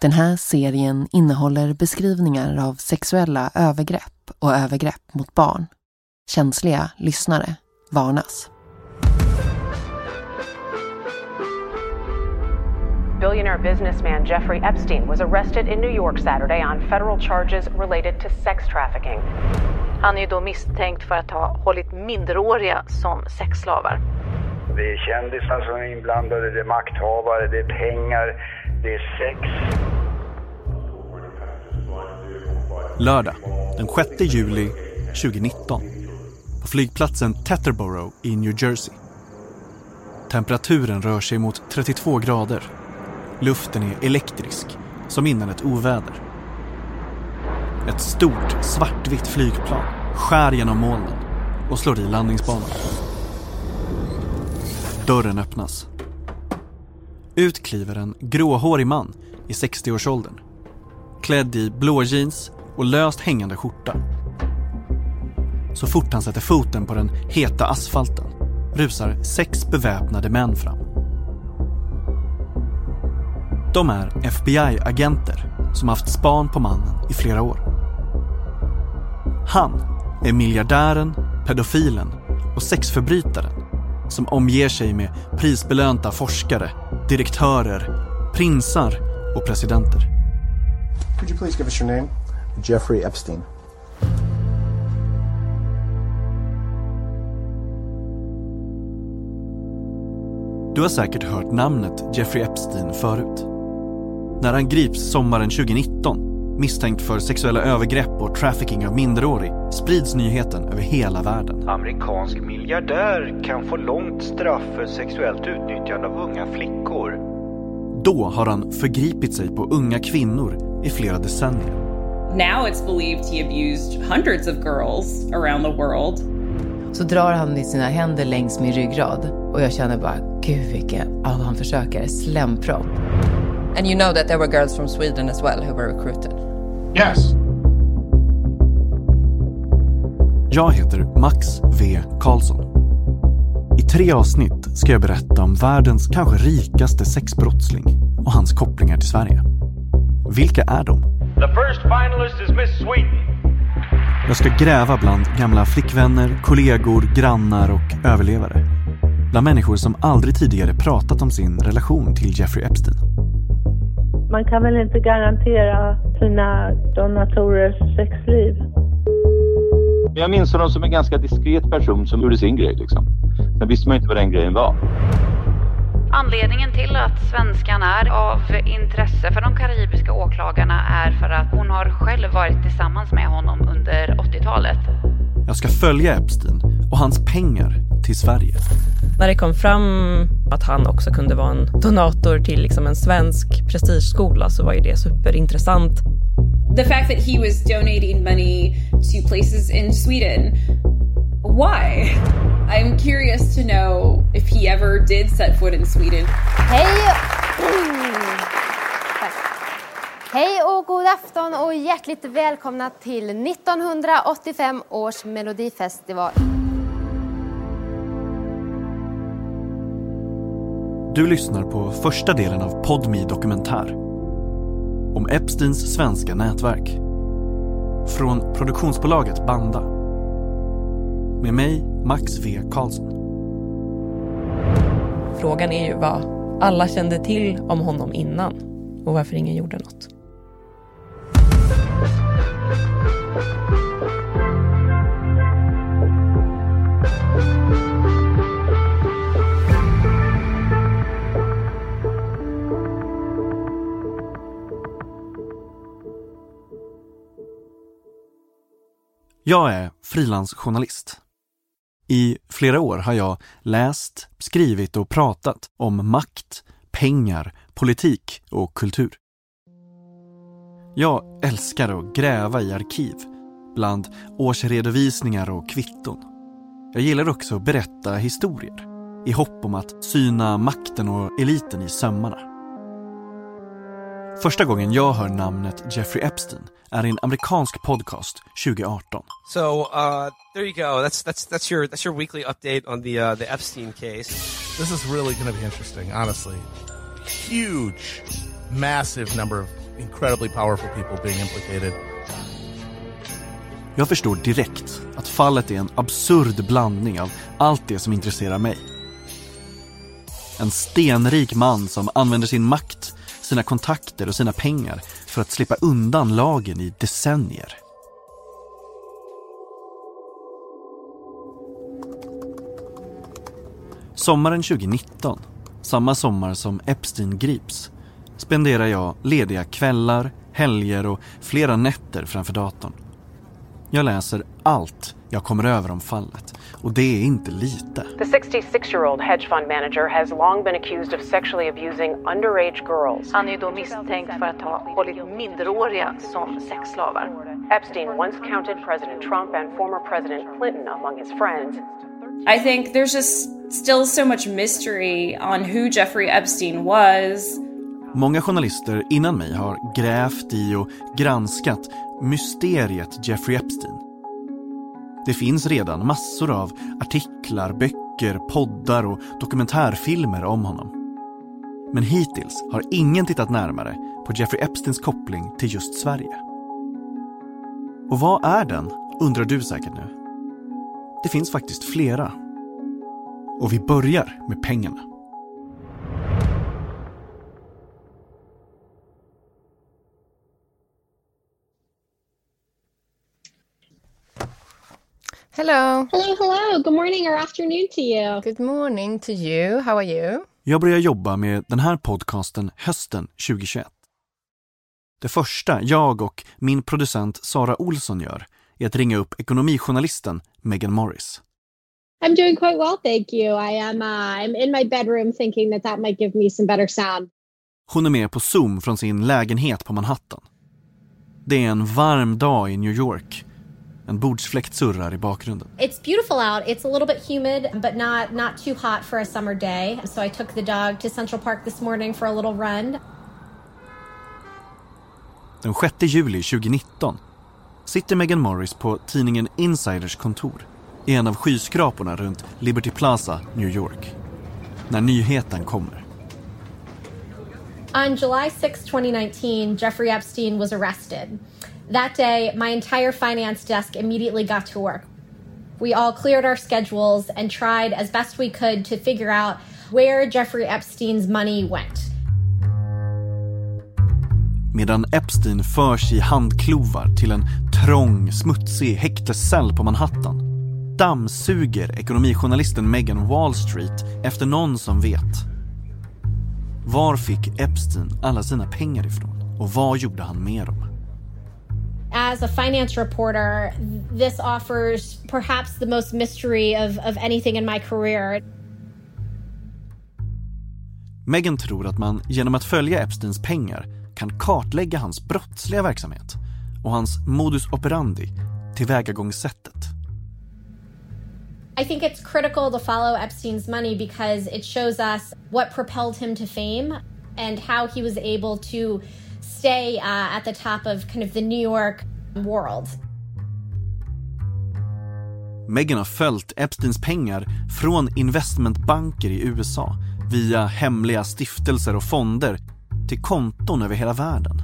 Den här serien innehåller beskrivningar av sexuella övergrepp och övergrepp mot barn. Känsliga lyssnare varnas. Billionaire businessman Jeffrey Epstein was arrested in New York Saturday on federal charges related to sex trafficking. Han är då misstänkt för att ha hållit minderåriga som sexslavar. Det är kändisar som är inblandade, det är makthavare, det är pengar, det är sex. Lördag den 6 juli 2019 på flygplatsen Teterboro i New Jersey. Temperaturen rör sig mot 32 grader. Luften är elektrisk, som innan ett oväder. Ett stort svartvitt flygplan skär genom molnen och slår i landningsbanan. Dörren öppnas. Ut kliver en gråhårig man i 60-årsåldern. Klädd i blå jeans och löst hängande skjorta. Så fort han sätter foten på den heta asfalten rusar sex beväpnade män fram. De är FBI-agenter som haft span på mannen i flera år. Han är miljardären, pedofilen och sexförbrytaren som omger sig med prisbelönta forskare, direktörer, prinsar och presidenter. Could you please give us your name? Jeffrey Epstein. Du har säkert hört namnet Jeffrey Epstein förut. När han grips sommaren 2019 misstänkt för sexuella övergrepp och trafficking av minderårig sprids nyheten över hela världen. Amerikansk miljardär kan få långt straff för sexuellt utnyttjande av unga flickor. Då har han förgripit sig på unga kvinnor i flera decennier. Now it's believed he abused hundreds of girls around the world. Så drar han i sina händer längs min ryggrad och jag känner bara, gud vilken, ja han försöker, slempropp. And you know that there were girls from Sweden as well who were recruited? Yes. Jag heter Max V Karlsson. I tre avsnitt ska jag berätta om världens kanske rikaste sexbrottsling och hans kopplingar till Sverige. Vilka är de? The first finalist is Miss Sweden. Jag ska gräva bland gamla flickvänner, kollegor, grannar och överlevare. Bland människor som aldrig tidigare pratat om sin relation till Jeffrey Epstein. Man kan väl inte garantera sina donatorers sexliv. Jag minns honom som en ganska diskret person som gjorde sin grej. Liksom. Sen visste man inte vad den grejen var. Anledningen till att svenskan är av intresse för de karibiska åklagarna är för att hon har själv varit tillsammans med honom under 80-talet. Jag ska följa Epstein och hans pengar till Sverige. När det kom fram att han också kunde vara en donator till liksom en svensk prestigeskola så var ju det superintressant. The fact that he was donating money to places in Sweden. Why? I'm curious to know if he ever did set foot in Sweden. Hej! Hej och god afton och hjärtligt välkomna till 1985 års Melodifestival. Du lyssnar på första delen av Podmi Dokumentär. Om Epsteins svenska nätverk. Från produktionsbolaget Banda. Med mig, Max V Karlsson. Frågan är ju vad alla kände till om honom innan och varför ingen gjorde något. Jag är frilansjournalist. I flera år har jag läst, skrivit och pratat om makt, pengar, politik och kultur. Jag älskar att gräva i arkiv, bland årsredovisningar och kvitton. Jag gillar också att berätta historier i hopp om att syna makten och eliten i sömmarna. Första gången jag hör namnet Jeffrey Epstein är i en amerikansk podcast 2018. So uh, there you go. That's that's that's your that's your weekly update on the uh, the Epstein case. This is really going to be interesting, honestly. Huge, massive number of incredibly powerful people being implicated. Jag förstår direkt att fallet är en absurd blandning av allt det som intresserar mig. En stenrik man som använder sin makt, sina kontakter och sina pengar för att slippa undan lagen i decennier. Sommaren 2019, samma sommar som Epstein grips, spenderar jag lediga kvällar, helger och flera nätter framför datorn. Jag läser allt jag kommer över om fallet och det är inte lite. The 66-year-old hedge fund manager has long been accused of sexually abusing underage girls. Han är då misstänkt för att ha hållit minderåriga som sexslavar. Epstein once counted President Trump and former President Clinton among his friends. I think there's just still so much mystery on who Jeffrey Epstein was. Många journalister innan mig har grävt i och granskat mysteriet Jeffrey Epstein. Det finns redan massor av artiklar, böcker, poddar och dokumentärfilmer om honom. Men hittills har ingen tittat närmare på Jeffrey Epsteins koppling till just Sverige. Och vad är den, undrar du säkert nu. Det finns faktiskt flera. Och vi börjar med pengarna. Hello. Hello, hello. Good morning or afternoon to you. Good morning to you. How are you? Jag började jobba med den här podcasten hösten 2021. Det första jag och min producent Sara Olsson gör är att ringa upp ekonomijournalisten Megan Morris. I'm doing quite well, thank you. I am uh, I'm in my bedroom thinking that that might give me some better sound. Hon är med på Zoom från sin lägenhet på Manhattan. Det är en varm dag i New York. En bordsfläkt surrar i bakgrunden. It's beautiful out. It's a little bit humid, but not not too hot for a summer day. So I took the dog to Central Park this morning for a little run. Den 6 juli 2019 sitter Megan Morris på tidningen Insiders kontor i en av skyskraporna runt Liberty Plaza, New York. När nyheten kommer. On July 6, 2019, Jeffrey Epstein was arrested. That day, my entire finance desk immediately got to work. We all cleared our schedules and tried as best we could to figure out where Jeffrey Epstein's money went. Medan Epstein förs i handklovar till en trång, smutsig häktescell på Manhattan dammsuger ekonomijournalisten Megan Wall Street efter någon som vet. Var fick Epstein alla sina pengar ifrån? Och vad gjorde han med dem? As a finance reporter, this offers perhaps the most mystery of, of anything in my career. Megan tror att man genom att följa Epsteins pengar kan kartlägga hans brottsliga verksamhet och hans modus operandi, tillvägagångssättet. I think it's critical to follow Epstein's money because it shows us what propelled him to fame and how he was able to stay uh, at the top of kind of the New York world. Megan har följt Epsteins pengar från investmentbanker i USA via hemliga stiftelser och fonder till konton över hela världen.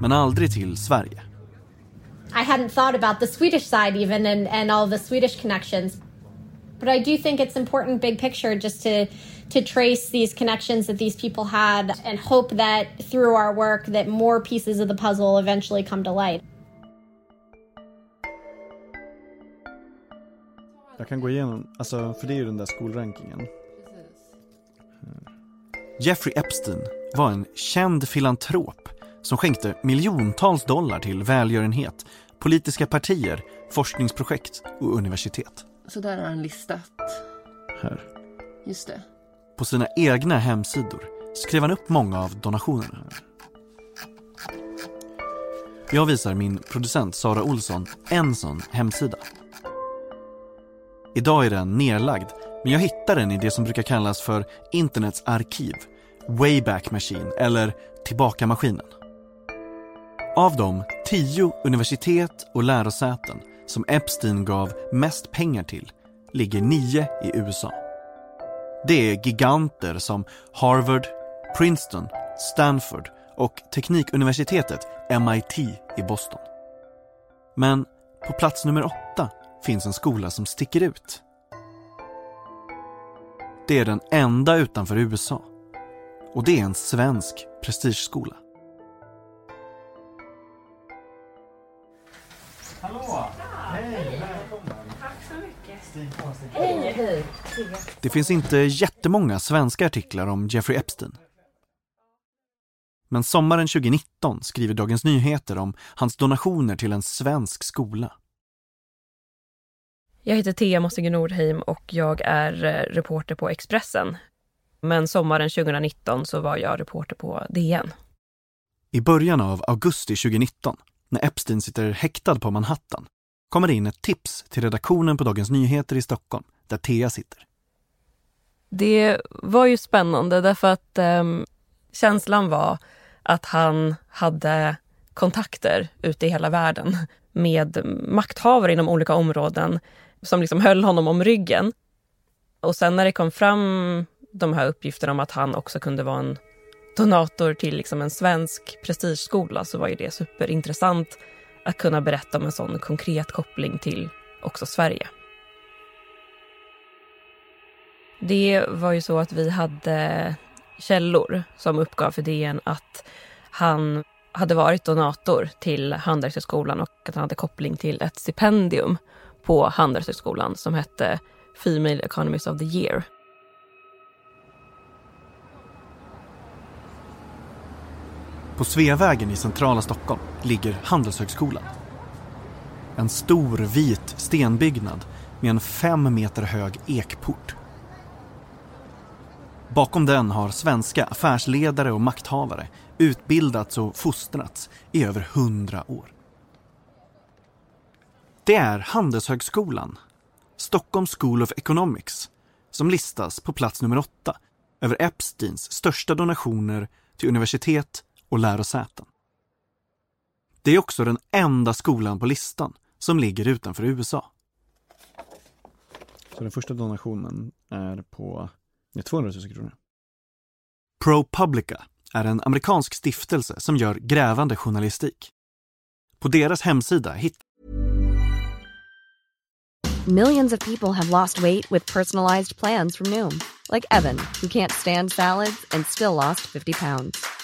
Men aldrig till Sverige. I hadn't thought about the Swedish side even and, and all the Swedish connections. But I do think it's important big picture just to to trace these connections that these people had and hope that through our work that more pieces of the puzzle eventually come to light. Jag kan gå igenom, alltså för det är ju den där skolrankingen. Jeffrey Epstein var en känd filantrop som skänkte miljontals dollar till välgörenhet, politiska partier, forskningsprojekt och universitet. Så där har han listat. Här. Just det. På sina egna hemsidor skrev han upp många av donationerna. Jag visar min producent Sara Olsson en sån hemsida. Idag är den nedlagd, men jag hittar den i det som brukar kallas för internets arkiv, Wayback Machine eller Tillbaka-maskinen. Av de tio universitet och lärosäten som Epstein gav mest pengar till ligger nio i USA. Det är giganter som Harvard, Princeton, Stanford och teknikuniversitetet MIT i Boston. Men på plats nummer åtta finns en skola som sticker ut. Det är den enda utanför USA. Och det är en svensk prestigeskola. Det finns inte jättemånga svenska artiklar om Jeffrey Epstein. Men sommaren 2019 skriver Dagens Nyheter om hans donationer till en svensk skola. Jag heter Thea Mossige Nordheim och jag är eh, reporter på Expressen. Men sommaren 2019 så var jag reporter på DN. I början av augusti 2019, när Epstein sitter häktad på Manhattan, kommer det in ett tips till redaktionen på Dagens Nyheter i Stockholm, där Thea sitter. Det var ju spännande därför att eh, känslan var att han hade kontakter ute i hela världen med makthavare inom olika områden som liksom höll honom om ryggen. Och sen när det kom fram de här uppgifterna om att han också kunde vara en donator till liksom en svensk prestigeskola så var ju det superintressant att kunna berätta om en sån konkret koppling till också Sverige. Det var ju så att vi hade källor som uppgav för DN att han hade varit donator till Handelshögskolan och att han hade koppling till ett stipendium på Handelshögskolan som hette Female Economist of the Year. På Sveavägen i centrala Stockholm ligger Handelshögskolan. En stor vit stenbyggnad med en fem meter hög ekport. Bakom den har svenska affärsledare och makthavare utbildats och fostrats i över hundra år. Det är Handelshögskolan, Stockholm School of Economics, som listas på plats nummer åtta över Epsteins största donationer till universitet och lärosäten. Det är också den enda skolan på listan som ligger utanför USA. Så den första donationen är på 200 000 kronor. ProPublica är en amerikansk stiftelse som gör grävande journalistik. På deras hemsida hittar Millions of people have lost weight with personalized plans from Noom. Like Evan, who can't stand salads and still lost 50 pounds.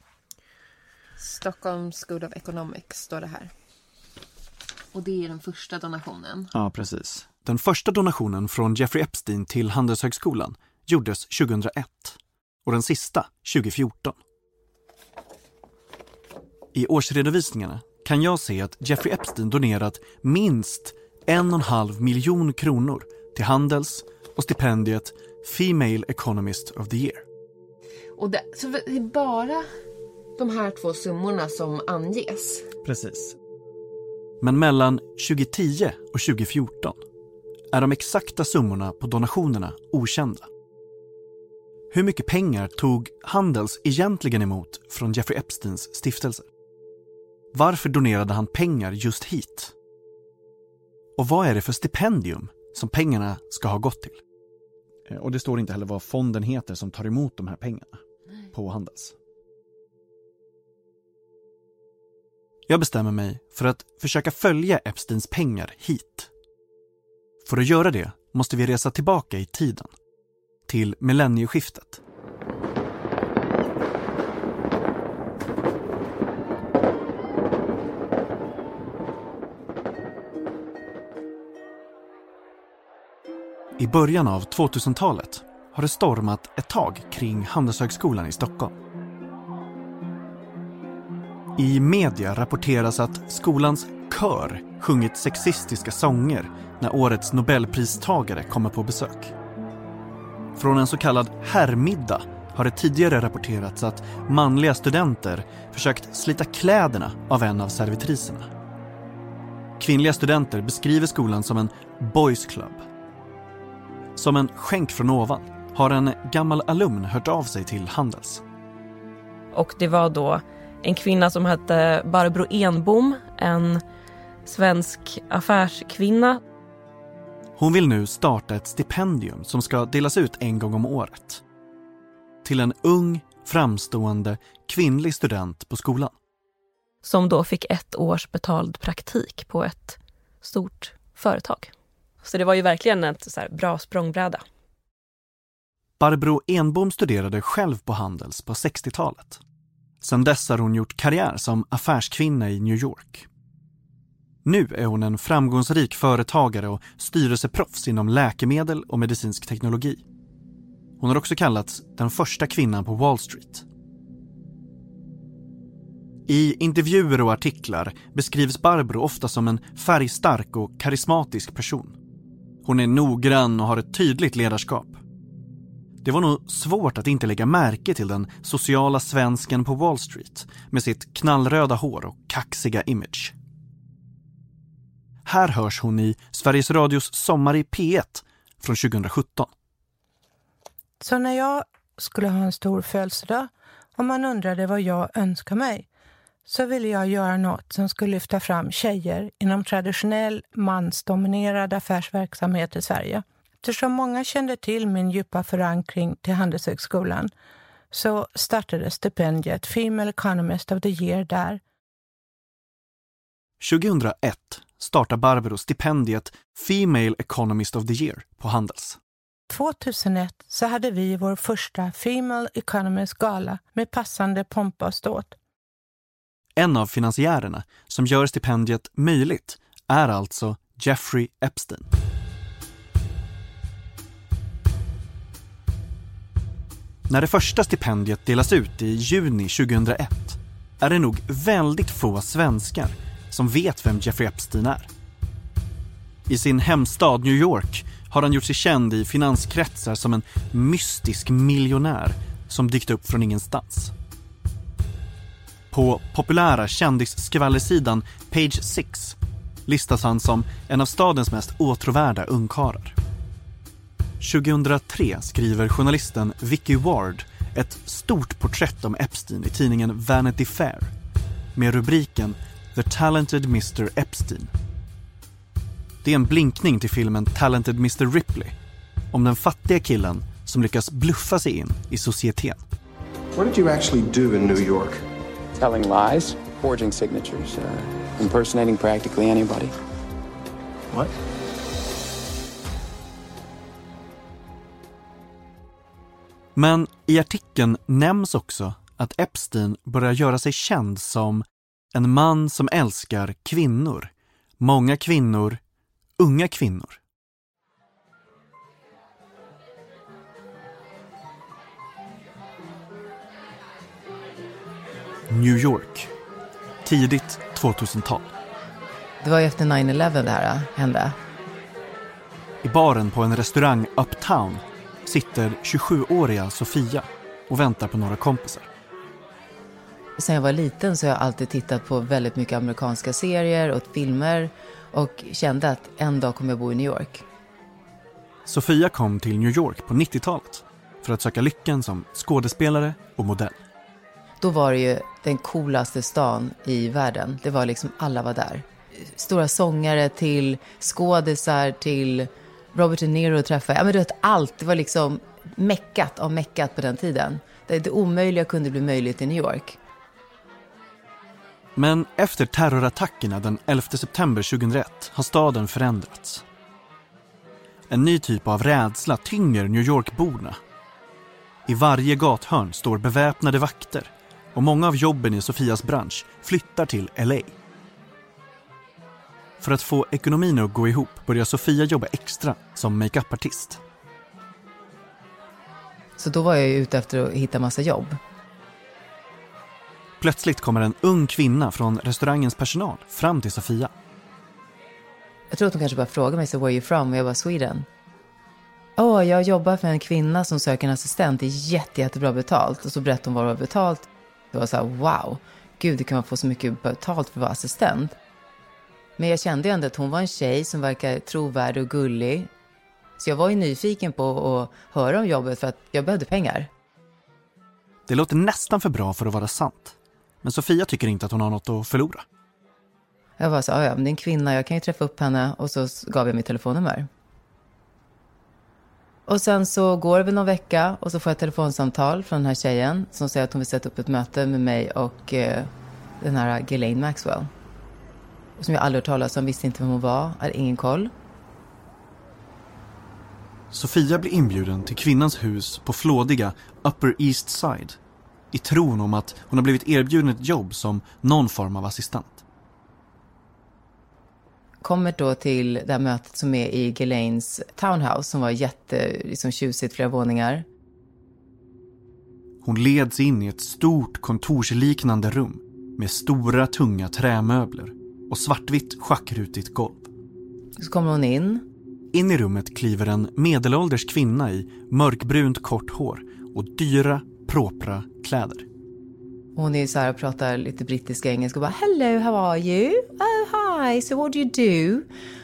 Stockholm School of Economics står det här. Och det är den första donationen. Ja, precis. Den första donationen från Jeffrey Epstein till Handelshögskolan gjordes 2001 och den sista 2014. I årsredovisningarna kan jag se att Jeffrey Epstein donerat minst en och halv miljon kronor till Handels och stipendiet Female Economist of the Year. Och det, så det är bara de här två summorna som anges? Precis. Men mellan 2010 och 2014 är de exakta summorna på donationerna okända. Hur mycket pengar tog Handels egentligen emot från Jeffrey Epsteins stiftelse? Varför donerade han pengar just hit? Och vad är det för stipendium som pengarna ska ha gått till. Eh, och det står inte heller vad fonden heter som tar emot de här pengarna på Handels. Jag bestämmer mig för att försöka följa Epsteins pengar hit. För att göra det måste vi resa tillbaka i tiden. Till millennieskiftet. I början av 2000-talet har det stormat ett tag kring Handelshögskolan i Stockholm. I media rapporteras att skolans kör sjungit sexistiska sånger när årets nobelpristagare kommer på besök. Från en så kallad herrmiddag har det tidigare rapporterats att manliga studenter försökt slita kläderna av en av servitriserna. Kvinnliga studenter beskriver skolan som en boys club. Som en skänk från ovan har en gammal alumn hört av sig till Handels. Och det var då en kvinna som hette Barbro Enbom, en svensk affärskvinna. Hon vill nu starta ett stipendium som ska delas ut en gång om året. Till en ung, framstående kvinnlig student på skolan. Som då fick ett års betald praktik på ett stort företag. Så det var ju verkligen ett så bra språngbräda. Barbro Enbom studerade själv på Handels på 60-talet. Sedan dess har hon gjort karriär som affärskvinna i New York. Nu är hon en framgångsrik företagare och styrelseproffs inom läkemedel och medicinsk teknologi. Hon har också kallats den första kvinnan på Wall Street. I intervjuer och artiklar beskrivs Barbro ofta som en färgstark och karismatisk person. Hon är noggrann och har ett tydligt ledarskap. Det var nog svårt att inte lägga märke till den sociala svensken på Wall Street med sitt knallröda hår och kaxiga image. Här hörs hon i Sveriges Radios Sommar i P1 från 2017. Så när jag skulle ha en stor födelsedag och man undrade vad jag önskar mig så ville jag göra något som skulle lyfta fram tjejer inom traditionell mansdominerad affärsverksamhet i Sverige. Eftersom många kände till min djupa förankring till Handelshögskolan så startade stipendiet Female Economist of the Year där. 2001 startar Barbro stipendiet Female Economist of the Year på Handels. 2001 så hade vi vår första Female Economist Gala med passande pompa och ståt. En av finansiärerna som gör stipendiet möjligt är alltså Jeffrey Epstein. När det första stipendiet delas ut i juni 2001 är det nog väldigt få svenskar som vet vem Jeffrey Epstein är. I sin hemstad New York har han gjort sig känd i finanskretsar som en mystisk miljonär som dykt upp från ingenstans. På populära kändisskvallersidan Page 6 listas han som en av stadens mest åtråvärda ungkarlar. 2003 skriver journalisten Vicky Ward ett stort porträtt om Epstein i tidningen Vanity Fair med rubriken The Talented Mr Epstein. Det är en blinkning till filmen Talented Mr Ripley om den fattiga killen som lyckas bluffa sig in i societeten. What did you actually do in New York? Telling lies, forging signatures, uh, impersonating practically anybody. What? Men i artikeln nämns också att Epstein börjar göra sig känd som en man som älskar kvinnor. Många kvinnor, unga kvinnor. New York. Tidigt 2000-tal. Det var ju efter 9-11 det här hände. I baren på en restaurang Uptown sitter 27-åriga Sofia och väntar på några kompisar. Sen jag var liten så har jag alltid tittat på väldigt mycket amerikanska serier och filmer och kände att en dag kommer jag bo i New York. Sofia kom till New York på 90-talet för att söka lyckan som skådespelare och modell. Då var det ju den coolaste stan i världen. Det var liksom, alla var där. Stora sångare till skådisar till Robert De Niro träffade jag. Ja, men du vet, allt. Det var liksom meckat av meckat på den tiden. Det, det omöjliga kunde bli möjligt i New York. Men efter terrorattackerna den 11 september 2001 har staden förändrats. En ny typ av rädsla tynger New York-borna. I varje gathörn står beväpnade vakter och många av jobben i Sofias bransch flyttar till LA. För att få ekonomin att gå ihop börjar Sofia jobba extra som makeupartist. Så då var jag ju ute efter att hitta massa jobb. Plötsligt kommer en ung kvinna från restaurangens personal fram till Sofia. Jag tror att hon kanske bara frågade mig, så where are you from? Och jag var Sweden. Åh, oh, jag jobbar för en kvinna som söker en assistent. Det är jätte, jättebra betalt. Och så berättade hon vad det var betalt. Det var så här, wow. Gud, det kan man få så mycket betalt för att vara assistent. Men jag kände ändå att hon var en tjej som verkar trovärdig och gullig. Så jag var ju nyfiken på att höra om jobbet för att jag behövde pengar. Det låter nästan för bra för att vara sant. Men Sofia tycker inte att hon har något att förlora. Jag var så, ja, men det är en kvinna, jag kan ju träffa upp henne. Och så gav jag mitt telefonnummer. Och sen så går det väl någon vecka och så får jag ett telefonsamtal från den här tjejen som säger att hon vill sätta upp ett möte med mig och eh, den här Ghislaine Maxwell. Som jag aldrig hört talas om, visste inte vem hon var, hade ingen koll. Sofia blir inbjuden till kvinnans hus på flådiga Upper East Side i tron om att hon har blivit erbjuden ett jobb som någon form av assistent. Kommer då till det här mötet som är i Ghislaines townhouse som var jätte, liksom tjusigt, flera våningar. Hon leds in i ett stort kontorsliknande rum med stora tunga trämöbler och svartvitt schackrutigt golv. Så kommer hon in. In i rummet kliver en medelålders kvinna i mörkbrunt kort hår och dyra, propra kläder. Hon är så här och pratar lite brittisk engelska och bara “Hello, how are you? Oh, hi, so what do you do?”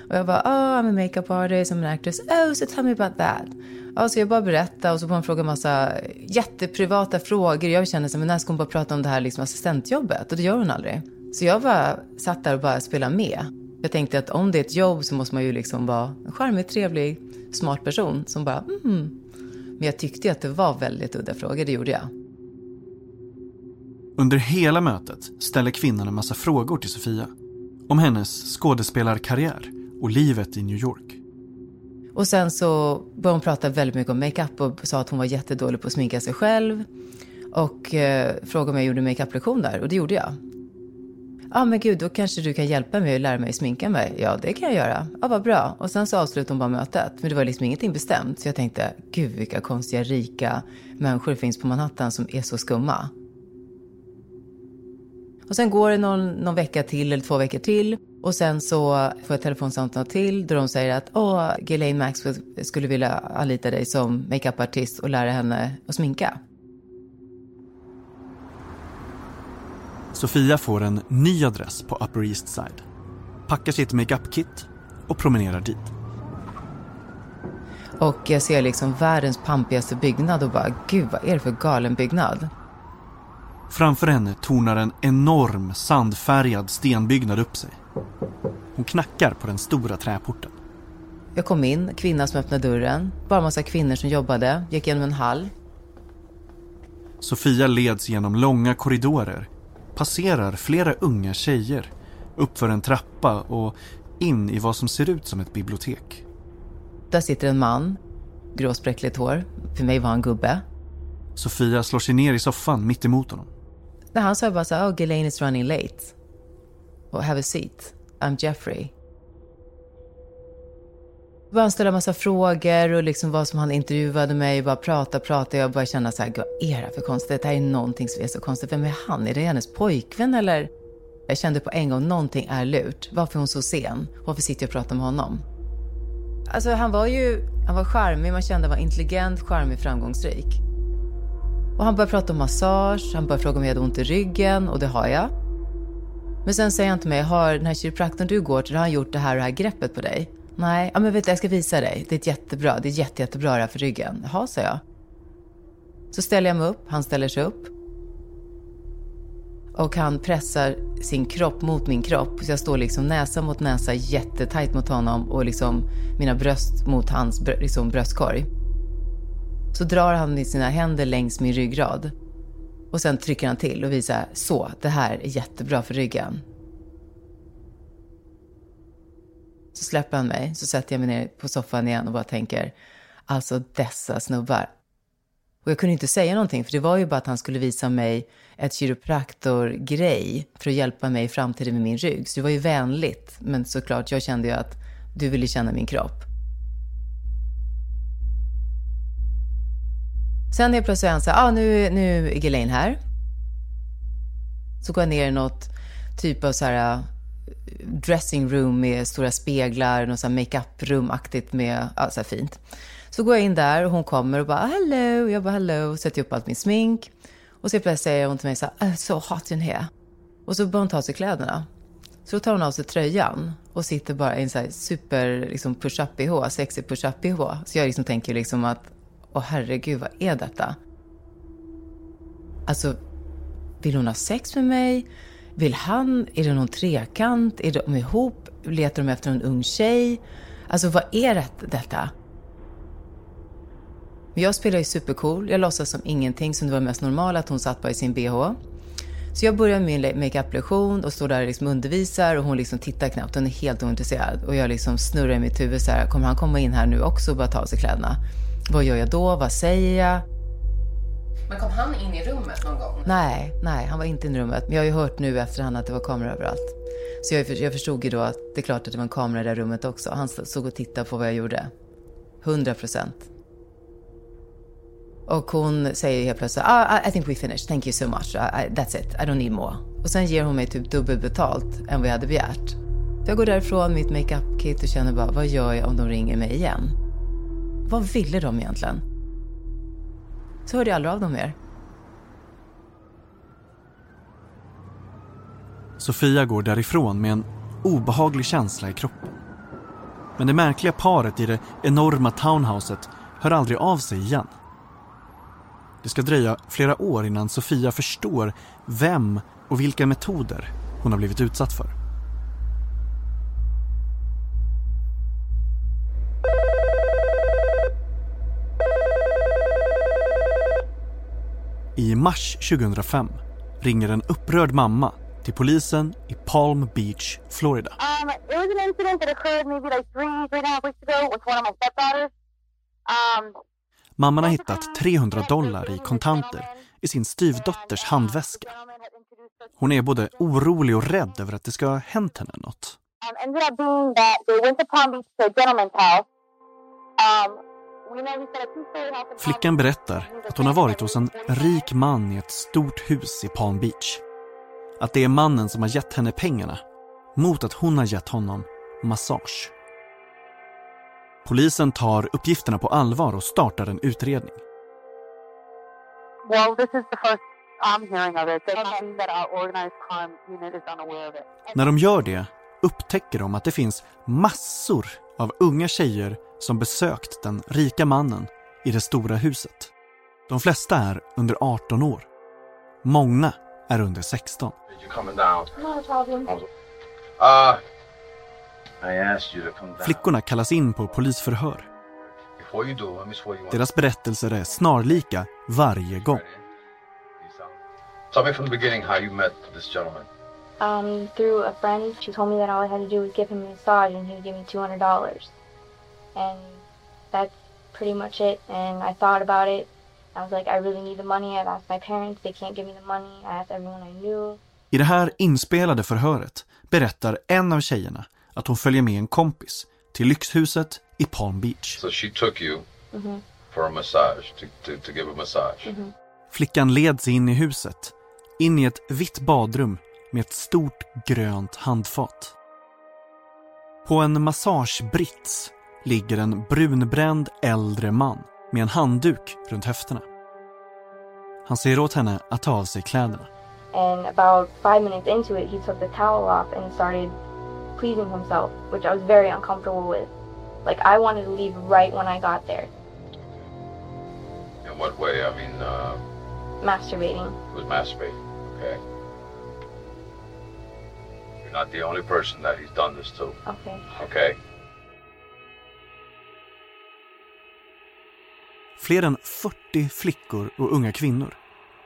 Och jag bara “Oh, I'm a makeup artist, I'm an actress. Oh, so tell me about that.” Ja, så jag bara berättade och så får hon fråga massa jätteprivata frågor. Jag känner så men när ska hon bara prata om det här liksom assistentjobbet? Och det gör hon aldrig. Så jag bara satt där och bara spelade med. Jag tänkte att om det är ett jobb så måste man ju liksom vara en charmig, trevlig, smart person som bara mm. Men jag tyckte att det var väldigt udda frågor, det gjorde jag. Under hela mötet ställer kvinnan en massa frågor till Sofia. Om hennes skådespelarkarriär och livet i New York. Och sen så började hon prata väldigt mycket om makeup och sa att hon var jättedålig på att sminka sig själv. Och eh, frågade om jag gjorde makeup-lektioner och det gjorde jag. Ja ah, men gud, då kanske du kan hjälpa mig att lära mig sminka mig. Ja, det kan jag göra. Ja, ah, vad bra. Och sen så avslutade hon bara mötet. Men det var liksom ingenting bestämt. Så jag tänkte, gud vilka konstiga, rika människor det finns på Manhattan som är så skumma. Och sen går det någon, någon vecka till eller två veckor till. Och sen så får jag telefonsamtal till där de säger att åh, Ghislaine Maxwell skulle vilja anlita dig som makeupartist och lära henne att sminka. Sofia får en ny adress på Upper East Side, packar sitt makeup-kit och promenerar dit. Och jag ser liksom världens pampigaste byggnad och bara, gud vad är det för galen byggnad? Framför henne tornar en enorm sandfärgad stenbyggnad upp sig. Hon knackar på den stora träporten. Jag kom in, kvinna som öppnade dörren. Bara massa kvinnor som jobbade. Gick genom en hall. Sofia leds genom långa korridorer. Passerar flera unga tjejer. Uppför en trappa och in i vad som ser ut som ett bibliotek. Där sitter en man. Gråspräckligt hår. För mig var han gubbe. Sofia slår sig ner i soffan mitt emot honom. När han sa bara så här, oh, Ghislaine is running late. Och have a seat. I'm Jeffrey började ställa massa frågor och liksom vad som han intervjuade mig. Bara prata, prata. Jag började känna så här, vad är det här för konstigt? Det här är någonting som är så konstigt. Vem är han? Är det hennes pojkvän eller? Jag kände på en gång, någonting är lurt. Varför är hon så sen? Varför sitter jag och pratar med honom? Alltså han var ju, han var charmig. Man kände att han var intelligent, charmig, framgångsrik. Och han började prata om massage, han började fråga om jag hade ont i ryggen och det har jag. Men sen säger han till mig, har den här kiropraktorn du går till, har han gjort det här och det här greppet på dig? Nej, ja, men vet du, jag ska visa dig. Det är ett jättebra, det är jätte, jättebra det här för ryggen. Jaha, sa jag. Så ställer jag mig upp, han ställer sig upp. Och han pressar sin kropp mot min kropp. Så jag står liksom näsa mot näsa jättetajt mot honom och liksom mina bröst mot hans liksom bröstkorg. Så drar han i sina händer längs min ryggrad. Och sen trycker han till och visar så, det här är jättebra för ryggen. Så släpper han mig, så sätter jag mig ner på soffan igen och bara tänker, alltså dessa snubbar. Och jag kunde inte säga någonting, för det var ju bara att han skulle visa mig ett kiropraktorgrej för att hjälpa mig i framtiden med min rygg. Så det var ju vänligt, men såklart, jag kände ju att du ville känna min kropp. Sen helt plötsligt är han så här, ah, nu, nu är Ghislaine här. Så går jag ner i något typ av så här uh, dressing room med stora speglar, något makeup-rum-aktigt med, ja, så här fint. Så går jag in där och hon kommer och bara hello, jag bara hello, sätter upp allt min smink. Och så plötsligt säger hon till mig så här, äh, so hot in here. Och så börjar hon ta av sig kläderna. Så då tar hon av sig tröjan och sitter bara i en så här super liksom push-up bh, sexig push-up bh. Så jag liksom tänker liksom att Åh herregud, vad är detta? Alltså, vill hon ha sex med mig? Vill han? Är det någon trekant? Är de ihop? Letar de efter en ung tjej? Alltså, vad är det, detta? Jag spelar ju supercool. Jag låtsas som ingenting, som det var mest normala, att hon satt bara i sin bh. Så jag börjar min makeup-lektion och står där och liksom undervisar och hon liksom tittar knappt. Hon är helt ointresserad. Och jag liksom snurrar i mitt huvud så här, kommer han komma in här nu också och bara ta av sig kläderna? Vad gör jag då? Vad säger jag? Men kom han in i rummet någon gång? Nej, nej, han var inte i rummet. Men jag har ju hört nu efterhand att det var kameror överallt. Så jag, jag förstod ju då att det är klart att det var en kamera i det rummet också. Han såg och tittade på vad jag gjorde. 100 procent. Och hon säger helt plötsligt, ah, I think we finished, thank you so much, I, that's it, I don't need more. Och sen ger hon mig typ dubbelt betalt än vad jag hade begärt. Så jag går därifrån med mitt makeup-kit och känner bara, vad gör jag om de ringer mig igen? Vad ville de egentligen? Så hörde jag aldrig av dem mer. Sofia går därifrån med en obehaglig känsla i kroppen. Men det märkliga paret i det enorma townhouset hör aldrig av sig igen. Det ska dröja flera år innan Sofia förstår vem och vilka metoder hon har blivit utsatt för. I mars 2005 ringer en upprörd mamma till polisen i Palm Beach, Florida. Um, it was an incident that occurred maybe like three, three and a half weeks ago with one of my stepdaughters. Um, Mamman har hittat 300 dollar i kontanter i sin styvdotters handväska. Hon är både orolig och rädd över att det ska ha hänt henne något. um, ended up being that they went to Palm Beach to a gentleman's house. Um, Flickan berättar att hon har varit hos en rik man i ett stort hus i Palm Beach. Att det är mannen som har gett henne pengarna mot att hon har gett honom massage. Polisen tar uppgifterna på allvar och startar en utredning. Well. När de gör det upptäcker de att det finns massor av unga tjejer som besökt den rika mannen i det stora huset. De flesta är under 18 år. Många är under 16. You're coming down. No problem. Uh, I asked you to come down. Flickorna kallas in på polisförhör. Deras berättelser är snarlika varje gång. Tell me from the beginning how you met this gentleman. Um, through a friend, she told me that all I had to do was give him a massage and he would give me two hundred dollars, and that's pretty much it. And I thought about it. I was like, I really need the money. I've asked my parents; they can't give me the money. I asked everyone I knew. I det här inspelade förhöret berättar en av tjejerna att hon följer med en kompis till lyxhuset i Palm Beach. So she took you Mhm. for a massage, to, to, to give a massage. Mhm. Flickan leds in i huset, in i ett vitt badrum med ett stort grönt handfat. På en massagebrits ligger en brunbränd äldre man med en handduk runt höfterna. Han säger åt henne att ta av sig kläderna. And about five minutes into it, he took the towel off and started pleasing himself, which I was very uncomfortable with. Like I wanted to leave right when I got there, In what way? I mean, uh, masturbating. it was masturbating. Okay. not the only person that he's done this to. Okay. Okay? Fler än 40 flickor och unga kvinnor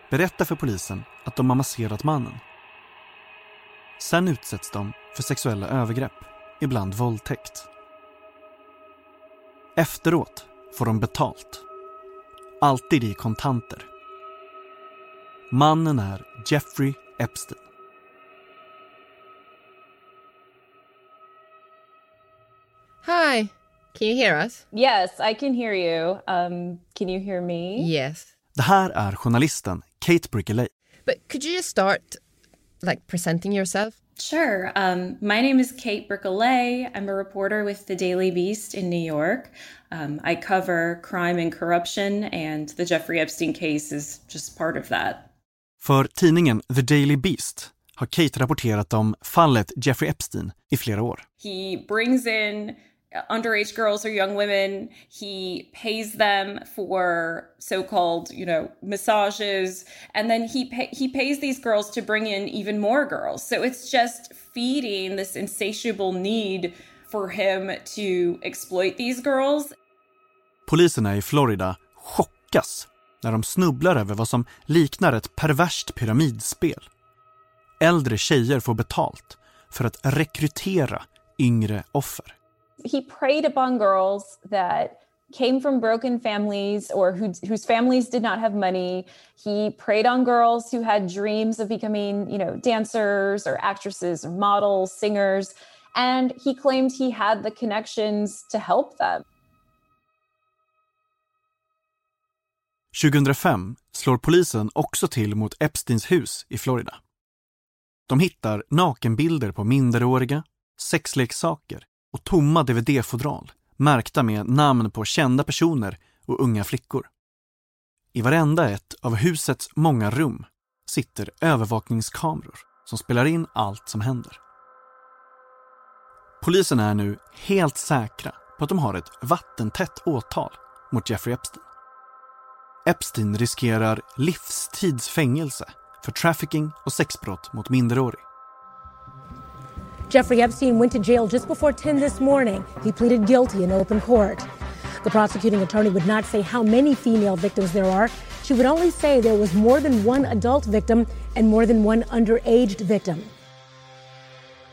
berättar för polisen att de har masserat mannen. Sen utsätts de för sexuella övergrepp, ibland våldtäkt. Efteråt får de betalt. Alltid i kontanter. Mannen är Jeffrey Epstein. Hi, can you hear us? Yes, I can hear you. Um, can you hear me? Yes. Det här är journalisten Kate Brickeley. But could you just start like presenting yourself? Sure. Um, my name is Kate Brickelay. I'm a reporter with the Daily Beast in New York. Um, I cover crime and corruption, and the Jeffrey Epstein case is just part of that. För tidningen The Daily Beast har Kate rapporterat om fallet Jeffrey Epstein i flera år. He brings in underage girls or young women. He pays them for so-called, you know, massages, and then he pay- he pays these girls to bring in even more girls. So it's just feeding this insatiable need for him to exploit these girls. Poliserna i Florida chockas när de snubblar över vad som liknar ett perverst pyramidspel. Äldre tjejer får betalt för att rekrytera yngre offer. He preyed upon girls that came from broken families or who, whose families did not have money. He preyed on girls who had dreams of becoming, you know, dancers or actresses or models, singers, and he claimed he had the connections to help them. 2005 slår polisen också till mot Epsteins hus i Florida. De hittar nakenbilder på minderåriga, sexleksaker och tomma dvd-fodral märkta med namn på kända personer och unga flickor. I varenda ett av husets många rum sitter övervakningskameror som spelar in allt som händer. Polisen är nu helt säkra på att de har ett vattentätt åtal mot Jeffrey Epstein. Epstein riskerar livstidsfängelse för trafficking och sexbrott mot minderårig. Jeffrey Epstein went to jail just before 10 this morning. He pleaded guilty in open court. The prosecuting attorney would not say how many female victims there are. She would only say there was more than one adult victim and more than one underaged victim.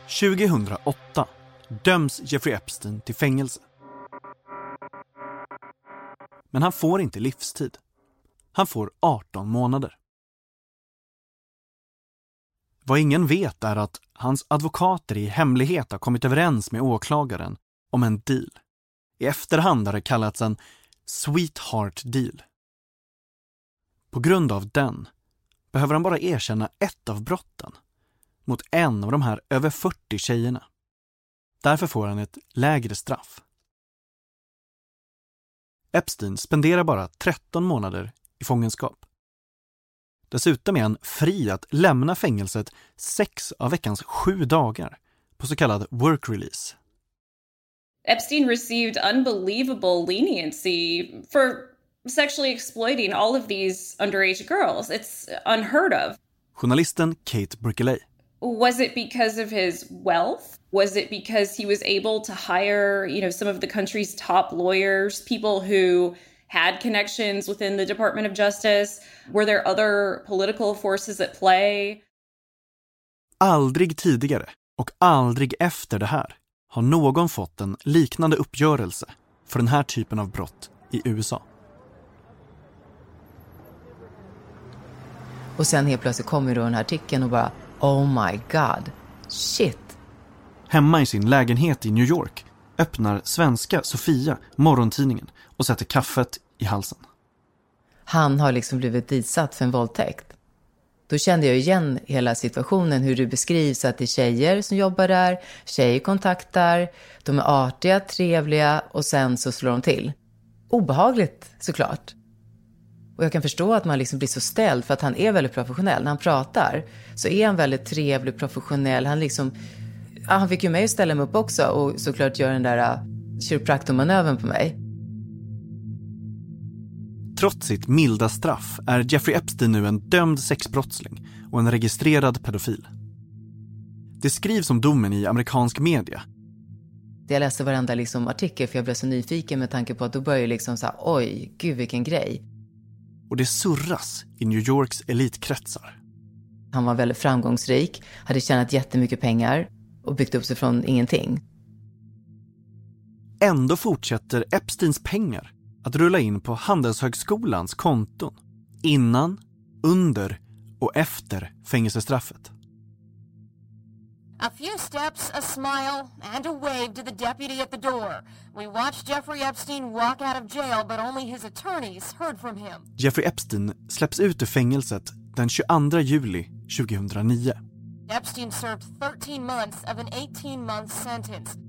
2008 döms Jeffrey Epstein till fängelse. Men han får inte livstid. Han får 18 månader. Vad ingen vet är att hans advokater i hemlighet har kommit överens med åklagaren om en deal. I efterhand har det kallats en sweetheart deal. På grund av den behöver han bara erkänna ett av brotten mot en av de här över 40 tjejerna. Därför får han ett lägre straff. Epstein spenderar bara 13 månader i fångenskap. Dessutom är han fri att lämna fängelset sex av veckans sju dagar på så kallad work release. Epstein received unbelievable leniency for sexually exploiting all of these underage girls. It's unheard of. Journalisten Kate Brickeley. Was it because of his wealth? Was it because he was able to hire, you know, some of the country's top lawyers, people who had connections within the Department of Justice? Were there other political forces at play? Aldrig tidigare och aldrig efter det här har någon fått en liknande uppgörelse för den här typen av brott i USA. Och sen helt plötsligt kommer då den här artikeln och bara Oh my god, shit. Hemma i sin lägenhet i New York öppnar svenska Sofia morgontidningen och sätter kaffet i halsen. Han har liksom blivit ditsatt för en våldtäkt. Då kände jag igen hela situationen, hur det beskrivs att det är tjejer som jobbar där, tjejer kontaktar, de är artiga, trevliga och sen så slår de till. Obehagligt såklart. Och jag kan förstå att man liksom blir så ställd för att han är väldigt professionell. När han pratar så är han väldigt trevlig, professionell. Han liksom, han fick ju mig att ställa mig upp också och såklart göra den där äh, kiropraktormanövern på mig. Trots sitt milda straff är Jeffrey Epstein nu en dömd sexbrottsling och en registrerad pedofil. Det skrivs om domen i amerikansk media. Jag läste varenda liksom artikel för jag blev så nyfiken med tanke på att då började jag liksom så här, oj, gud vilken grej. Och det surras i New Yorks elitkretsar. Han var väldigt framgångsrik, hade tjänat jättemycket pengar och byggt upp sig från ingenting. Ändå fortsätter Epsteins pengar att rulla in på Handelshögskolans konton innan, under och efter fängelsestraffet. A few steps, a smile, and a wave to the deputy at the door. We watched Jeffrey Epstein walk out of jail, but only his attorneys heard from him. Jeffrey Epstein släpps ut ur fängelset den 22 juli 2009. Epstein served 13 months of an 18-month sentence.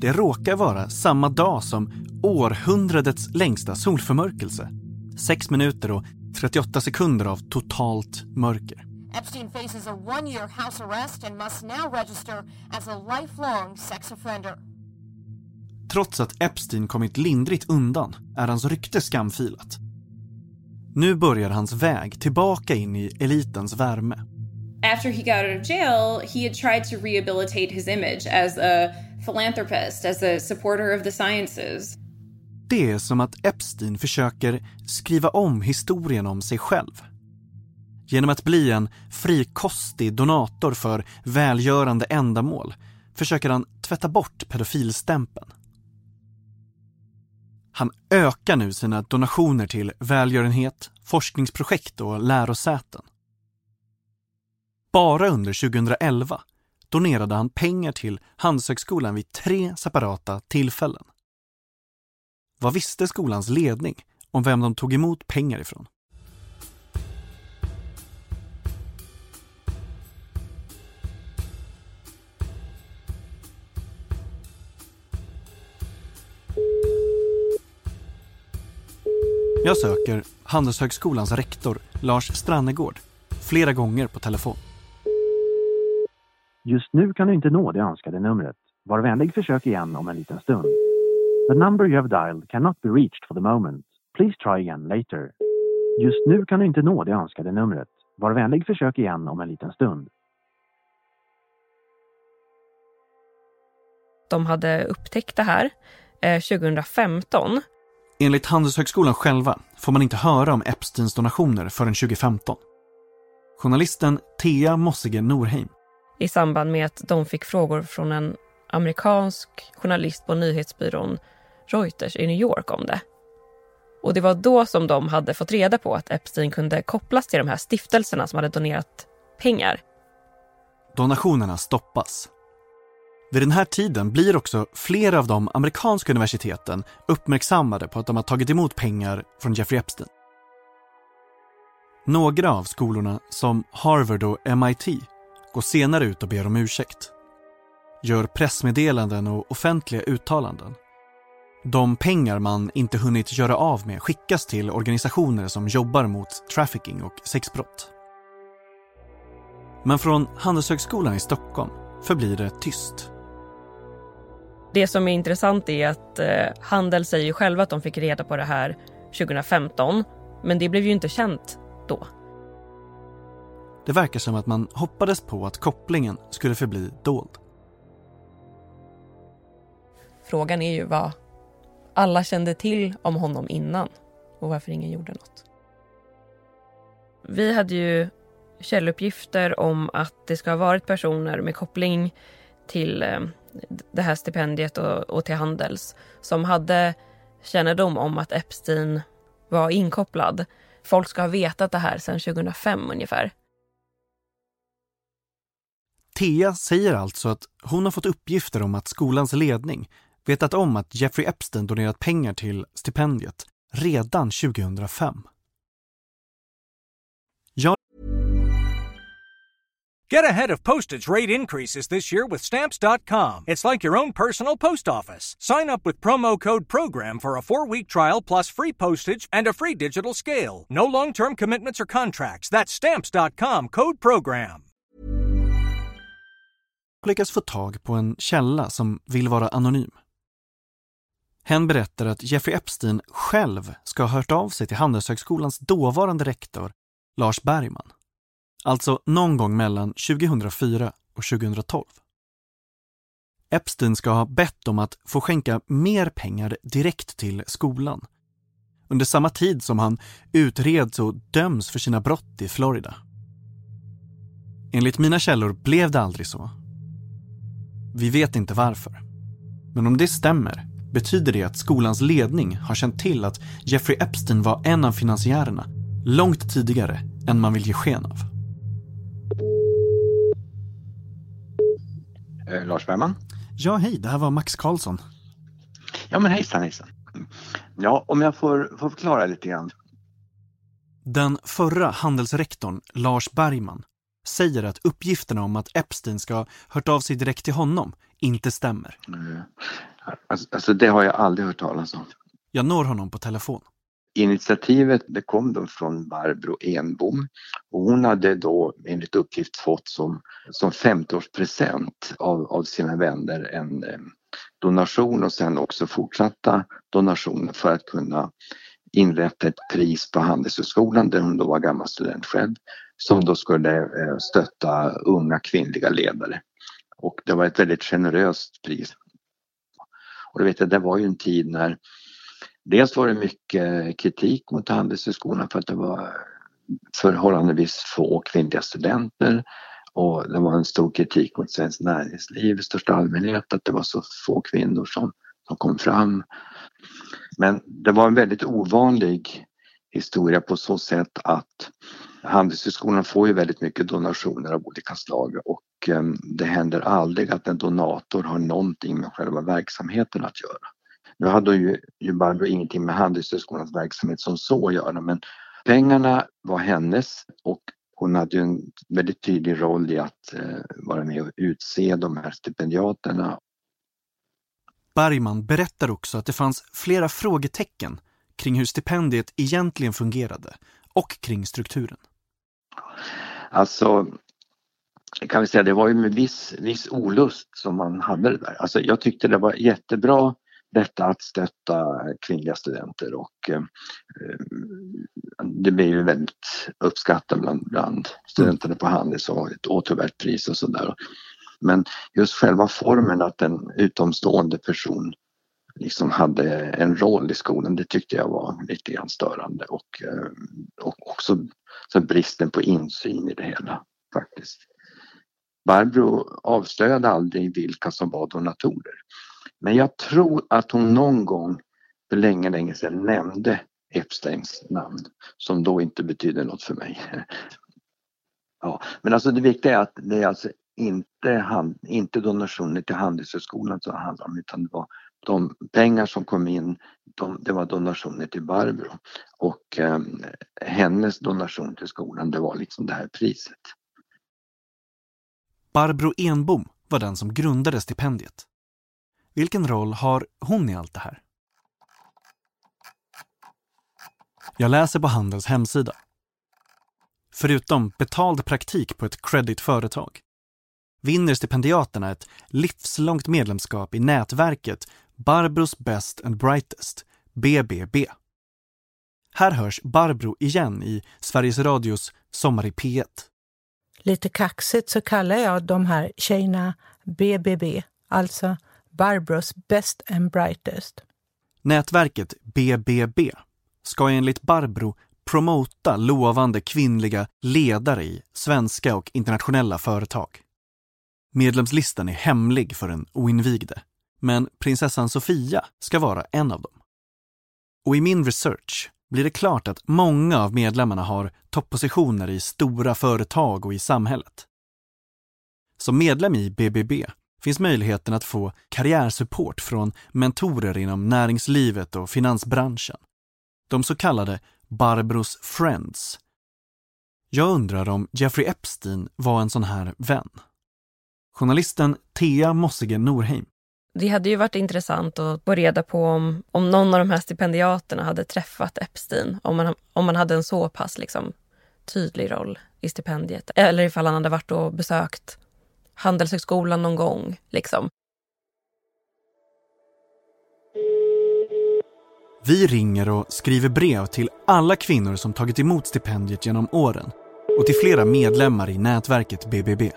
Det råkar vara samma dag som århundradets längsta solförmörkelse. 6 minuter och 38 sekunder av totalt mörker. Epstein faces a one-year house arrest and must now register as a lifelong sex offender. Trots att Epstein kommit lindrigt undan är hans rykte skamfilat. Nu börjar hans väg tillbaka in i elitens värme. After he got out of jail, he had tried to rehabilitate his image as a philanthropist, as a supporter of the sciences. Det är som att Epstein försöker skriva om historien om sig själv. Genom att bli en frikostig donator för välgörande ändamål försöker han tvätta bort pedofilstämpeln. Han ökar nu sina donationer till välgörenhet, forskningsprojekt och lärosäten. Bara under 2011 donerade han pengar till Handelshögskolan vid tre separata tillfällen. Vad visste skolans ledning om vem de tog emot pengar ifrån? Jag söker Handelshögskolans rektor Lars Strannegård flera gånger på telefon. Just nu kan du inte nå det önskade numret. Var vänlig försök igen om en liten stund. The number you have dialed cannot be reached for the moment. Please try again later. Just nu kan du inte nå det önskade numret. Var vänlig försök igen om en liten stund. De hade upptäckt det här eh, 2015. Enligt Handelshögskolan själva får man inte höra om Epsteins donationer förrän 2015. Journalisten Thea Mossige Norheim i samband med att de fick frågor från en amerikansk journalist på nyhetsbyrån Reuters i New York om det. Och det var då som de hade fått reda på att Epstein kunde kopplas till de här stiftelserna som hade donerat pengar. Donationerna stoppas. Vid den här tiden blir också flera av de amerikanska universiteten uppmärksammade på att de har tagit emot pengar från Jeffrey Epstein. Några av skolorna, som Harvard och MIT, går senare ut och ber om ursäkt. Gör pressmeddelanden och offentliga uttalanden. De pengar man inte hunnit göra av med skickas till organisationer som jobbar mot trafficking och sexbrott. Men från Handelshögskolan i Stockholm förblir det tyst. Det som är intressant är att eh, Handel säger själva att de fick reda på det här 2015, men det blev ju inte känt då. Det verkar som att man hoppades på att kopplingen skulle förbli dold. Frågan är ju vad alla kände till om honom innan och varför ingen gjorde något. Vi hade ju källuppgifter om att det ska ha varit personer med koppling till eh, det här stipendiet och, och till Handels som hade kännedom om att Epstein var inkopplad. Folk ska ha vetat det här sedan 2005 ungefär. Thea säger alltså att hon har fått uppgifter om att skolans ledning vetat om att Jeffrey Epstein donerat pengar till stipendiet redan 2005. Jag... Get ahead of postage rate increases this year with Stamps.com. It's like your own personal post office. Sign up with promo code PROGRAM for a four week trial plus free postage and a free digital scale. No long term commitments or contracts. That's Stamps.com code PROGRAM lyckas få tag på en källa som vill vara anonym. Hen berättar att Jeffrey Epstein själv ska ha hört av sig till Handelshögskolans dåvarande rektor Lars Bergman. Alltså någon gång mellan 2004 och 2012. Epstein ska ha bett om att få skänka mer pengar direkt till skolan. Under samma tid som han utreds och döms för sina brott i Florida. Enligt mina källor blev det aldrig så. Vi vet inte varför. Men om det stämmer betyder det att skolans ledning har känt till att Jeffrey Epstein var en av finansiärerna långt tidigare än man vill ge sken av. Eh, Lars Bergman? Ja, hej, det här var Max Karlsson. Ja, men hejsan, hejsan. Ja, om jag får, får förklara lite grann. Den förra handelsrektorn, Lars Bergman, säger att uppgifterna om att Epstein ska ha hört av sig direkt till honom inte stämmer. Mm. Alltså, det har jag aldrig hört talas om. Jag når honom på telefon. Initiativet det kom då från Barbro Enbom och hon hade då enligt uppgift fått som, som 50-årspresent av, av sina vänner en eh, donation och sen också fortsatta donationer för att kunna inrätta ett pris på Handelshögskolan där hon då var gammal student själv som då skulle eh, stötta unga kvinnliga ledare. Och det var ett väldigt generöst pris. Och det, vet jag, det var ju en tid när dels var det mycket kritik mot Handelshögskolan för att det var förhållandevis få kvinnliga studenter och det var en stor kritik mot svenskt näringsliv i största allmänhet att det var så få kvinnor som, som kom fram. Men det var en väldigt ovanlig historia på så sätt att Handelshögskolan får ju väldigt mycket donationer av olika slag och ehm, det händer aldrig att en donator har någonting med själva verksamheten att göra. Nu hade ju, ju Barbro ingenting med Handelshögskolans verksamhet som så att göra men pengarna var hennes och hon hade ju en väldigt tydlig roll i att eh, vara med och utse de här stipendiaterna. Bergman berättar också att det fanns flera frågetecken kring hur stipendiet egentligen fungerade och kring strukturen. Alltså, kan vi säga, det var ju med viss, viss olust som man hade det där. Alltså, jag tyckte det var jättebra detta att stötta kvinnliga studenter och eh, det blev ju väldigt uppskattat bland, bland studenterna på Handels och ett återvärt pris och sådär. Men just själva formen att en utomstående person liksom hade en roll i skolan, det tyckte jag var lite grann störande och, eh, och också så bristen på insyn i det hela faktiskt. Barbro avslöjade aldrig vilka som var donatorer. Men jag tror att hon någon gång för länge, länge sedan nämnde Epsteins namn som då inte betyder något för mig. Ja, men alltså det viktiga är att det är alltså inte, hand, inte donationer till Handelshögskolan som det handlar om utan det var de pengar som kom in, de, det var donationer till Barbro och eh, hennes donation till skolan det var liksom det här priset. Barbro Enbom var den som grundade stipendiet. Vilken roll har hon i allt det här? Jag läser på Handels hemsida. Förutom betald praktik på ett creditföretag vinner stipendiaterna ett livslångt medlemskap i nätverket Barbros Best and Brightest, BBB. Här hörs Barbro igen i Sveriges Radios Sommar i P1. Lite kaxigt så kallar jag de här tjejerna BBB, alltså Barbros Best and Brightest. Nätverket BBB ska enligt Barbro promota lovande kvinnliga ledare i svenska och internationella företag. Medlemslistan är hemlig för den oinvigde, men prinsessan Sofia ska vara en av dem. Och i min research blir det klart att många av medlemmarna har toppositioner i stora företag och i samhället. Som medlem i BBB finns möjligheten att få karriärsupport från mentorer inom näringslivet och finansbranschen. De så kallade Barbros Friends. Jag undrar om Jeffrey Epstein var en sån här vän. Journalisten Thea Mossige Norheim. Det hade ju varit intressant att få reda på om, om någon av de här stipendiaterna hade träffat Epstein. Om man, om man hade en så pass liksom, tydlig roll i stipendiet. Eller ifall han hade varit och besökt Handelshögskolan någon gång. Liksom. Vi ringer och skriver brev till alla kvinnor som tagit emot stipendiet genom åren och till flera medlemmar i nätverket BBB.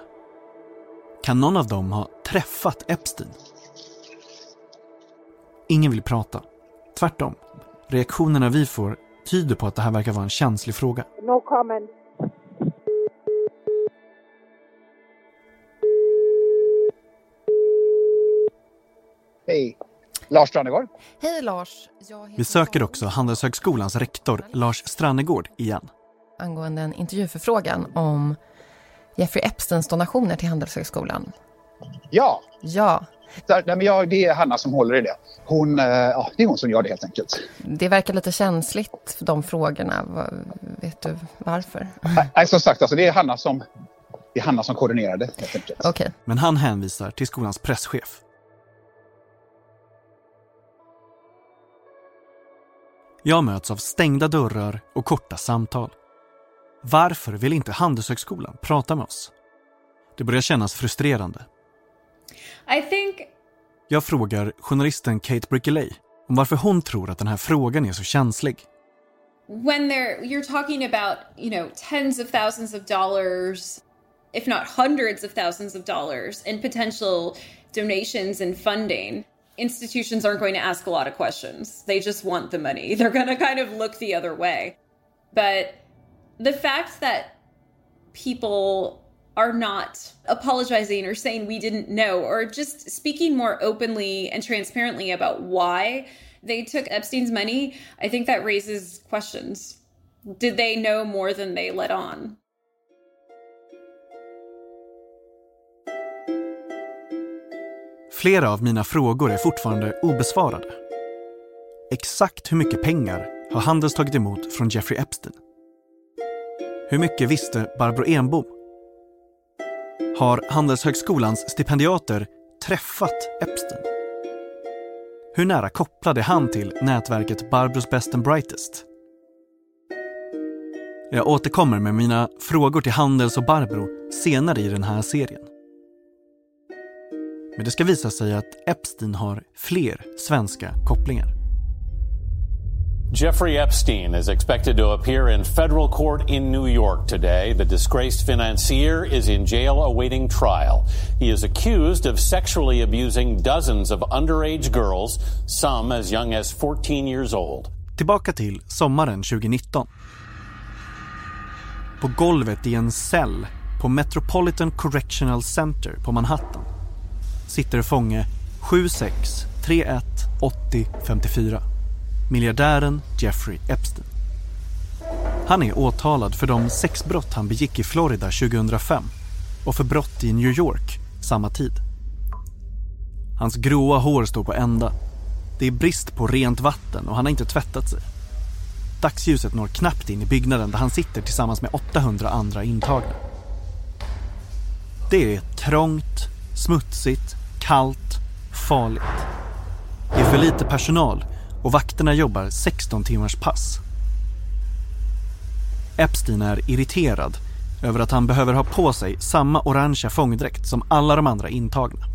Kan någon av dem ha träffat Epstein? Ingen vill prata. Tvärtom. Reaktionerna vi får tyder på att det här verkar vara en känslig fråga. No comment. Hej, Lars Strannegård. Hej Lars. Jag Vi söker också Handelshögskolans rektor Lars Strannegård igen. angående en intervjuförfrågan om Jeffrey Epsteins donationer till Handelshögskolan. Ja. Ja. Där, nej, men jag, det är Hanna som håller i det. Hon, eh, ja, det är hon som gör det helt enkelt. Det verkar lite känsligt, för de frågorna. Vet du varför? Nej, som sagt, alltså, det är Hanna som, det är Hanna som koordinerar det helt enkelt. Okej. Men han hänvisar till skolans presschef. Jag möts av stängda dörrar och korta samtal. Varför vill inte Handelshögskolan prata med oss? Det börjar kännas frustrerande. I think Jag frågar journalisten Kate Brickeley om varför hon tror att den här frågan är så känslig. when they're you're talking about you know tens of thousands of dollars if not hundreds of thousands of dollars in potential donations and funding institutions aren't going to ask a lot of questions. They just want the money. They're going to kind of look the other way. But the fact that people are not apologizing or saying we didn't know or just speaking more openly and transparently about why they took Epstein's money, I think that raises questions. Did they know more than they let on? Flera av mina frågor är fortfarande obesvarade. Exakt hur mycket pengar har Handels tagit emot från Jeffrey Epstein? Hur mycket visste Barbro Enbom? Har Handelshögskolans stipendiater träffat Epstein? Hur nära kopplad är han till nätverket Barbros Best and Brightest? Jag återkommer med mina frågor till Handels och Barbro senare i den här serien. Men det ska visa sig att Epstein har fler svenska kopplingar. Jeffrey Epstein is expected to appear in federal court in New York today. The disgraced financier is in jail awaiting trial. He is accused of sexually abusing dozens of underage girls, some as young as 14 years old. Tillbaka till sommaren 2019. På golvet i en cell på Metropolitan Correctional Center på Manhattan sitter fånge 76318054. Miljardären Jeffrey Epstein. Han är åtalad för de sexbrott han begick i Florida 2005 och för brott i New York samma tid. Hans gråa hår står på ända. Det är brist på rent vatten och han har inte tvättat sig. Dagsljuset når knappt in i byggnaden där han sitter tillsammans med 800 andra intagna. Det är trångt, smutsigt, kallt, farligt. Det är för lite personal och vakterna jobbar 16 timmars pass. Epstein är irriterad över att han behöver ha på sig samma orangea fångdräkt som alla de andra intagna.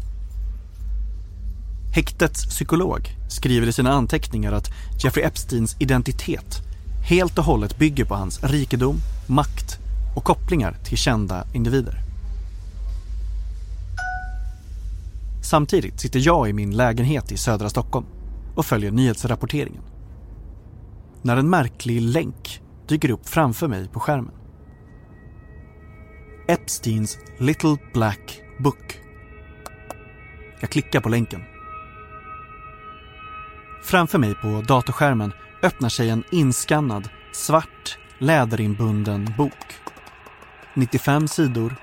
Häktets psykolog skriver i sina anteckningar att Jeffrey Epsteins identitet helt och hållet bygger på hans rikedom, makt och kopplingar till kända individer. Samtidigt sitter jag i min lägenhet i södra Stockholm och följer nyhetsrapporteringen. När en märklig länk dyker upp framför mig på skärmen. Epsteins Little Black Book. Jag klickar på länken. Framför mig på datorskärmen öppnar sig en inskannad, svart, läderinbunden bok. 95 sidor,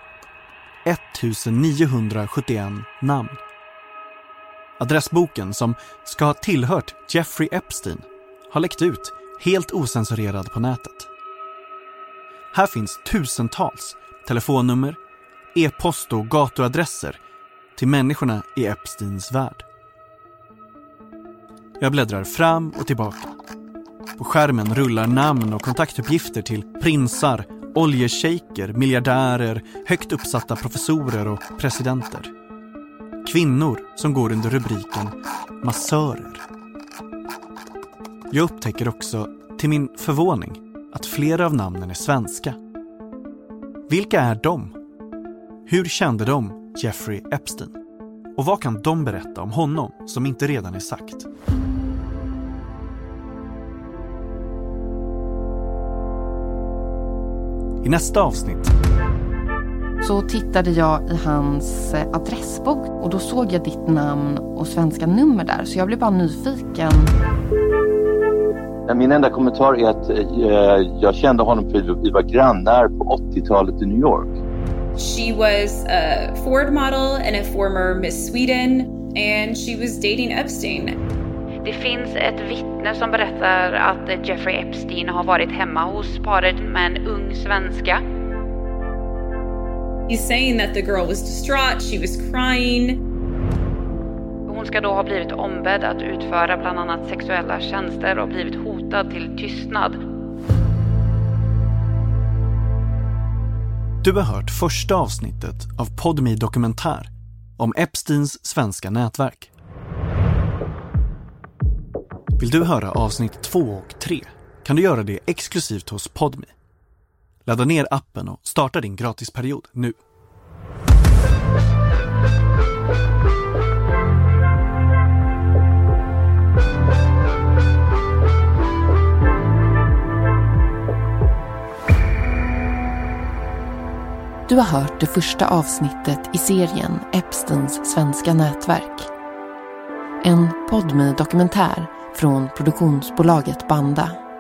1971 namn. Adressboken, som ska ha tillhört Jeffrey Epstein, har läckt ut helt osensurerad på nätet. Här finns tusentals telefonnummer, e-post och gatuadresser till människorna i Epsteins värld. Jag bläddrar fram och tillbaka. På skärmen rullar namn och kontaktuppgifter till prinsar, oljeshejker, miljardärer, högt uppsatta professorer och presidenter. Kvinnor som går under rubriken massörer. Jag upptäcker också, till min förvåning, att flera av namnen är svenska. Vilka är de? Hur kände de Jeffrey Epstein? Och vad kan de berätta om honom som inte redan är sagt? I nästa avsnitt så tittade jag i hans eh, adressbok och då såg jag ditt namn och svenska nummer där så jag blev bara nyfiken. Min enda kommentar är att eh, jag kände honom för vi var grannar på 80-talet i New York. She was a Ford model and a former Miss Sweden and she was dating Epstein. Det finns ett vittne som berättar att Jeffrey Epstein har varit hemma hos paret med en ung svenska. He's saying that the girl was distraught, she was crying. Hon ska då ha blivit ombedd att utföra bland annat sexuella tjänster och blivit hotad till tystnad. Du har hört första avsnittet av Podmi Dokumentär om Epsteins svenska nätverk. Vill du höra avsnitt två och tre kan du göra det exklusivt hos Podmi. Ladda ner appen och starta din gratisperiod nu. Du har hört det första avsnittet i serien Epsteins svenska nätverk. En podmi dokumentär från produktionsbolaget Banda.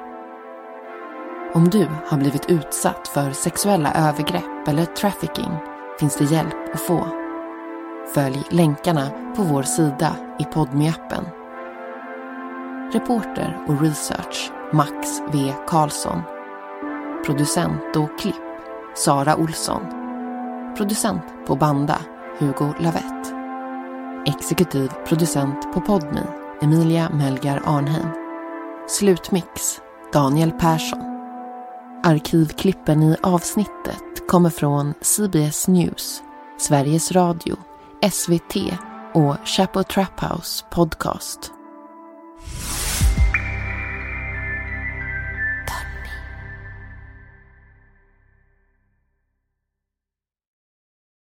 Om du har blivit utsatt för sexuella övergrepp eller trafficking finns det hjälp att få. Följ länkarna på vår sida i podmi appen Reporter och research Max V Karlsson. Producent och klipp Sara Olsson. Producent på Banda Hugo Lavett. Exekutiv producent på Podmi Emilia Melgar Arnheim. Slutmix Daniel Persson. Arkivklippen i avsnittet kommer från CBS News, Sveriges Radio, SVT och Chapo Trap House Podcast.